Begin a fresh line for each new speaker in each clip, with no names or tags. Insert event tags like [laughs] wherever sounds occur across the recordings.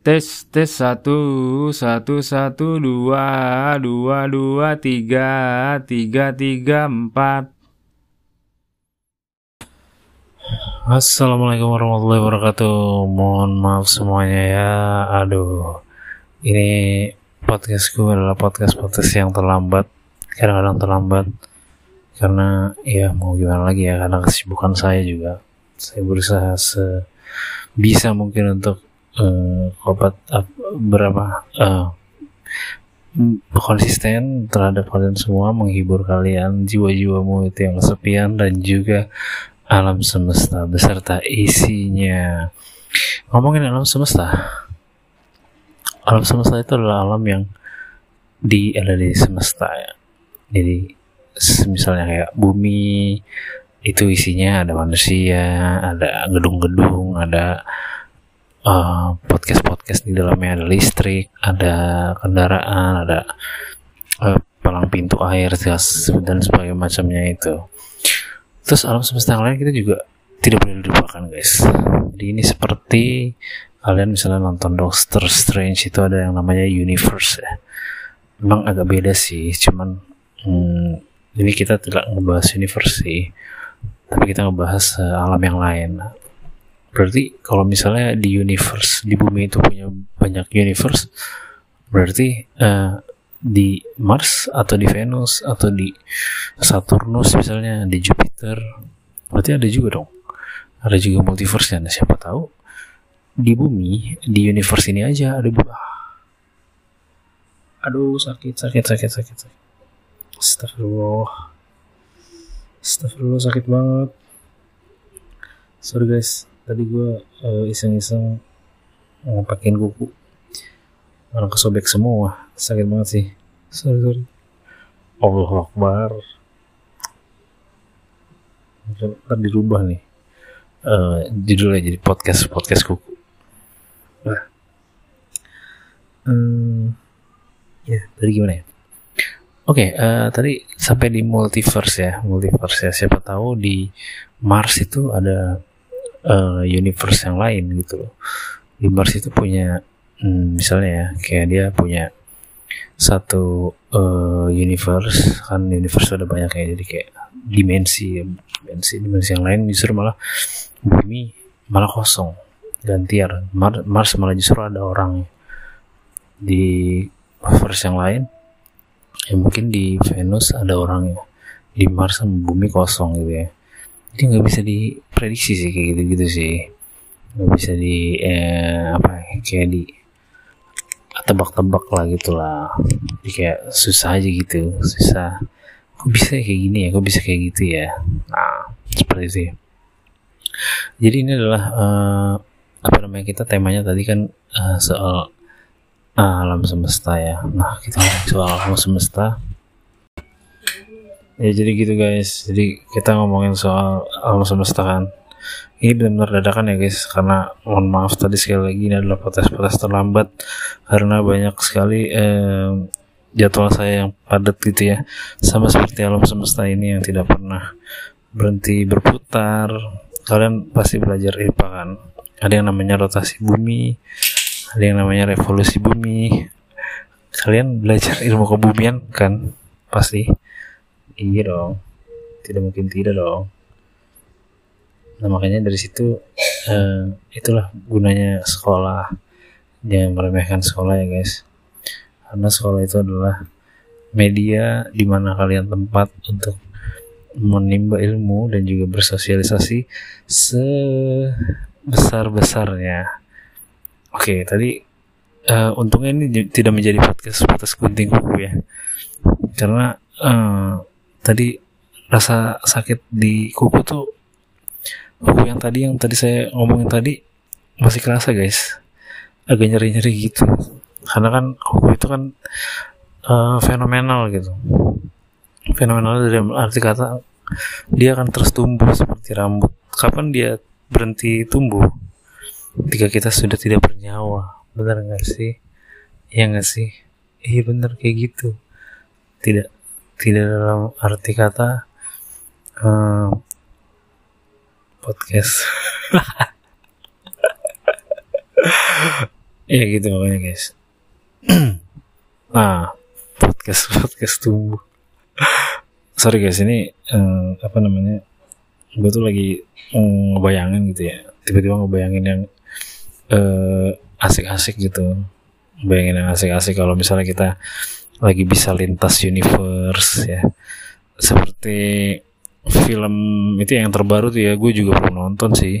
Tes tes satu satu satu dua dua dua tiga tiga tiga empat.
Assalamualaikum warahmatullahi wabarakatuh. Mohon maaf semuanya ya. Aduh, ini podcast gue adalah podcast podcast yang terlambat. Kadang-kadang terlambat karena ya mau gimana lagi ya karena kesibukan saya juga. Saya berusaha sebisa mungkin untuk uh, obat uh, berapa uh, konsisten terhadap kalian semua menghibur kalian jiwa-jiwamu itu yang kesepian dan juga alam semesta beserta isinya. Ngomongin alam semesta alam semesta itu adalah alam yang di ada di semesta ya. Jadi misalnya kayak bumi itu isinya ada manusia ada gedung-gedung ada eh, podcast-podcast di dalamnya ada listrik, ada kendaraan, ada uh, palang pintu air dan sebagainya macamnya itu. Terus alam semesta yang lain kita juga tidak boleh dilupakan guys. Jadi ini seperti kalian misalnya nonton Doctor Strange itu ada yang namanya universe ya. Memang agak beda sih, cuman hmm, ini kita tidak ngebahas universe sih, tapi kita ngebahas uh, alam yang lain berarti kalau misalnya di universe di bumi itu punya banyak universe berarti uh, di Mars atau di Venus atau di Saturnus misalnya di Jupiter berarti ada juga dong. Ada juga multiverse ya siapa tahu di bumi di universe ini aja ada buah. Aduh sakit sakit sakit sakit, sakit. Astagfirullah. Astagfirullah sakit banget. Sorry guys tadi gue uh, iseng-iseng ngapakin kuku. Malah kesobek semua. Sakit banget sih. Sorry sorry. Allah Akbar. Ntar dirubah nih. Uh, judulnya jadi podcast podcast kuku. Nah hmm, ya tadi gimana ya? Oke, okay, uh, eh, tadi sampai di multiverse ya, multiverse ya. Siapa tahu di Mars itu ada uh, universe yang lain gitu loh. Mars itu punya hmm, misalnya ya kayak dia punya satu uh, universe kan universe ada banyak ya jadi kayak dimensi dimensi dimensi yang lain justru malah bumi malah kosong gantian Mar Mars malah justru ada orang di universe yang lain ya mungkin di Venus ada orangnya di Mars sama bumi kosong gitu ya jadi nggak bisa diprediksi sih kayak gitu gitu sih. Nggak bisa di eh, apa ya, kayak di tebak-tebak lah gitulah jadi kayak susah aja gitu susah. Kok bisa kayak gini ya kok bisa kayak gitu ya? Nah seperti itu ya. jadi ini adalah uh, apa namanya kita temanya tadi kan uh, soal uh, alam semesta ya. Nah kita soal alam semesta ya jadi gitu guys. Jadi kita ngomongin soal alam semesta kan. Ini benar-benar dadakan ya guys karena mohon maaf tadi sekali lagi ini adalah potes-potes terlambat karena banyak sekali eh, jadwal saya yang padat gitu ya sama seperti alam semesta ini yang tidak pernah berhenti berputar. Kalian pasti belajar IPA kan? Ada yang namanya rotasi bumi ada yang namanya revolusi bumi. Kalian belajar ilmu kebumian kan? Pasti iya dong tidak mungkin tidak dong nah makanya dari situ uh, itulah gunanya sekolah jangan meremehkan sekolah ya guys karena sekolah itu adalah media di mana kalian tempat untuk menimba ilmu dan juga bersosialisasi sebesar-besarnya. Oke, tadi uh, untungnya ini tidak menjadi podcast podcast gunting kuku ya. Karena uh, tadi rasa sakit di kuku tuh kuku yang tadi yang tadi saya ngomongin tadi masih kerasa guys. Agak nyeri-nyeri gitu. Karena kan kuku itu kan uh, fenomenal gitu. Fenomenal dari arti kata dia akan terus tumbuh seperti rambut. Kapan dia berhenti tumbuh? Ketika kita sudah tidak bernyawa. Benar nggak sih? Ya nggak sih? Iya benar kayak gitu. Tidak tidak dalam arti kata uh, podcast. [laughs] Ya gitu makanya guys. [clears throat] Nah podcast podcast tumbuh. Sorry guys ini eh, apa namanya gue tuh lagi mm, ngebayangin gitu ya. Tiba-tiba ngebayangin yang eh, asik-asik gitu. Bayangin yang asik-asik. Kalau misalnya kita lagi bisa lintas universe ya. Seperti film itu yang terbaru tuh ya gue juga belum nonton sih.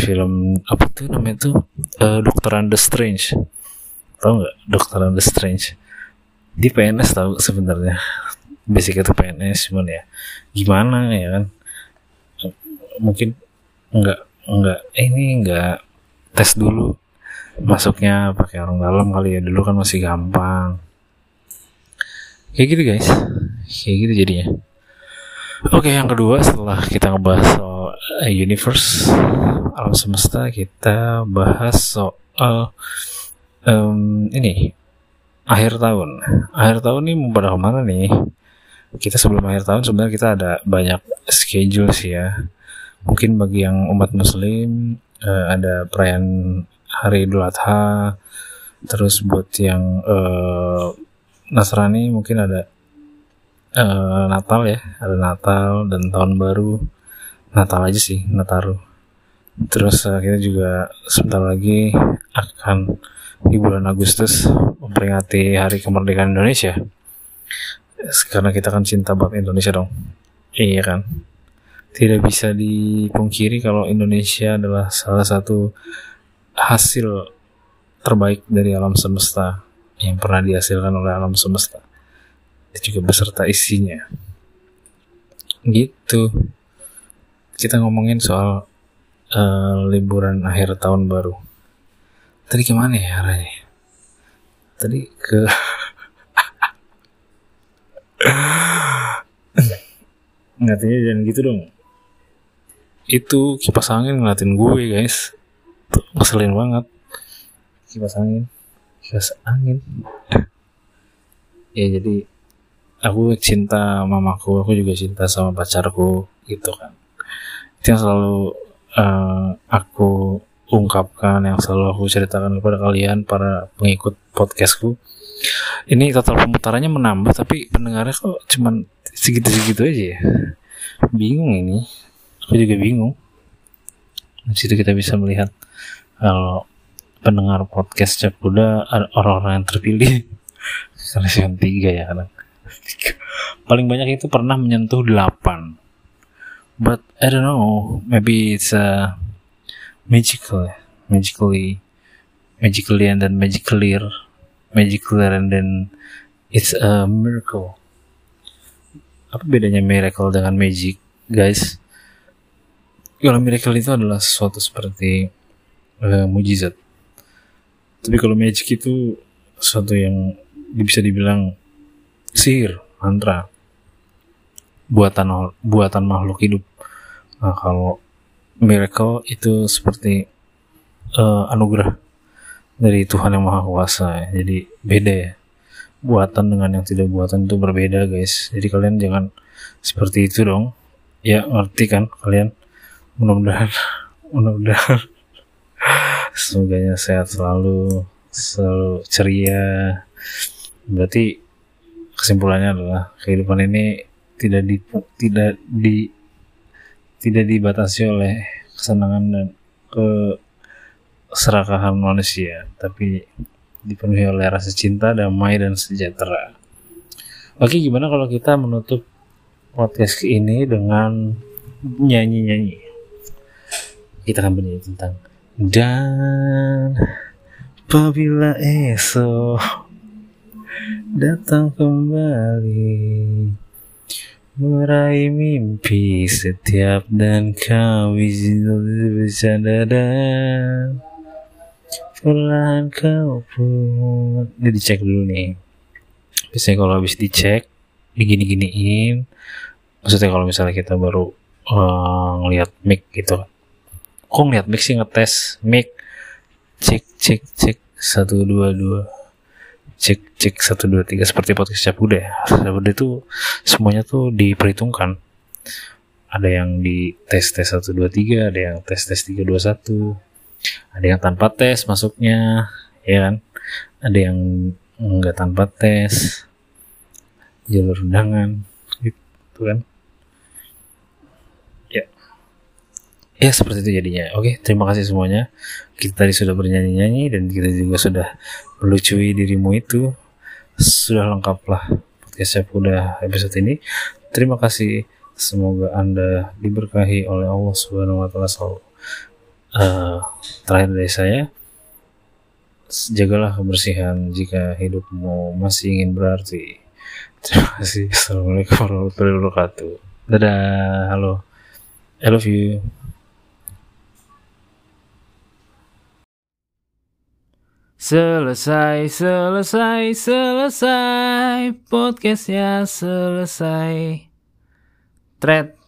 Film apa tuh namanya tuh? Eh, Dokter Anda Strange. Tau nggak Dokter Anda Strange? Di PNS tahu sebenarnya. Basic itu PNS cuman ya gimana ya kan? Mungkin nggak nggak eh, ini nggak tes dulu masuknya pakai orang dalam kali ya. Dulu kan masih gampang kayak gitu guys. Kayak gitu jadinya. Oke yang kedua setelah kita ngebahas soal eh, universe alam semesta kita bahas soal em, ini akhir tahun. Akhir tahun ini mau pada ke mana nih? Kita sebelum akhir tahun sebenarnya kita ada banyak schedule sih ya. Mungkin bagi yang umat muslim eh, ada perayaan hari idul adha terus buat yang eh, nasrani mungkin ada eh, natal ya. Ada natal dan tahun baru. Natal aja sih nataru. Terus eh, kita juga sebentar lagi akan di bulan Agustus memperingati hari kemerdekaan Indonesia. Karena kita kan cinta banget Indonesia dong. Iya kan? Tidak bisa dipungkiri kalau Indonesia adalah salah satu hasil terbaik dari alam semesta yang pernah dihasilkan oleh alam semesta. Dan juga beserta isinya. Gitu. Kita ngomongin soal eh, liburan akhir tahun baru. Tadi ke mana ya arahnya tadi ke [laughs] ngeliatinnya jangan gitu dong. Itu kipas angin ngeliatin gue guys. Ngeselin banget. Kipas angin kipas angin. Ya jadi aku cinta mamaku aku juga cinta sama pacarku gitu kan. Itu yang selalu eh, aku ungkapkan yang selalu aku ceritakan kepada kalian para pengikut podcastku. Ini total pemutarannya menambah tapi pendengarnya kok cuman segitu-segitu aja ya. Bingung ini. Aku juga bingung. Di situ kita bisa melihat kalau pendengar podcast Cap ada orang-orang yang terpilih. [laughs] Season 3 ya kadang. Paling banyak itu pernah menyentuh 8 but I don't know. Maybe it's a magical magically magically and then magically magical and then it's a miracle. Apa bedanya miracle dengan magic guys? Kalau miracle itu adalah sesuatu seperti eh, mujizat tapi kalau magic itu sesuatu yang bisa dibilang sihir mantra. Buatan buatan makhluk hidup. Nah, kalau miracle itu seperti eh, anugerah dari Tuhan yang Maha Kuasa ya. jadi beda ya. Buatan dengan yang tidak buatan itu berbeda guys. Jadi kalian jangan seperti itu dong. Ya ngerti kan kalian? Mudah-mudahan [laughs] mudah-mudahan semoga sehat selalu selalu ceria. Berarti kesimpulannya adalah kehidupan ini tidak di tidak di tidak dibatasi oleh kesenangan dan keserakahan manusia tapi dipenuhi oleh rasa cinta damai dan sejahtera. Oke gimana kalau kita menutup podcast ini dengan nyanyi-nyanyi? Kita akan bernyanyi tentang dan apabila esok datang kembali meraih mimpi setiap dan bisa bercanda dan perlahan kau pun. Ini dicek dulu nih. Biasanya kalau habis dicek digini-giniin. Maksudnya kalau misalnya kita baru uh, ngelihat mic gitu kok ngeliat mic sih ngetes mic cek cek cek satu dua dua. Cek cek satu dua tiga. Seperti podcast cap udah ya udah itu semuanya tuh diperhitungkan. Ada yang di tes tes satu dua tiga. Ada yang tes tes tiga dua satu. Ada yang tanpa tes masuknya. Ya kan? Ada yang nggak tanpa tes. Jalur undangan. Gitu kan ya ya seperti itu jadinya oke terima kasih semuanya kita tadi sudah bernyanyi-nyanyi dan kita juga sudah melucui dirimu itu sudah lengkap lah podcast udah episode ini terima kasih semoga anda diberkahi oleh Allah Subhanahu Wa Taala selalu uh, terakhir dari saya jagalah kebersihan jika hidupmu masih ingin berarti. Terima kasih. Assalamualaikum warahmatullahi wabarakatuh. Dadah. Halo. I love you.
Selesai, selesai, selesai. Podcastnya selesai. Thread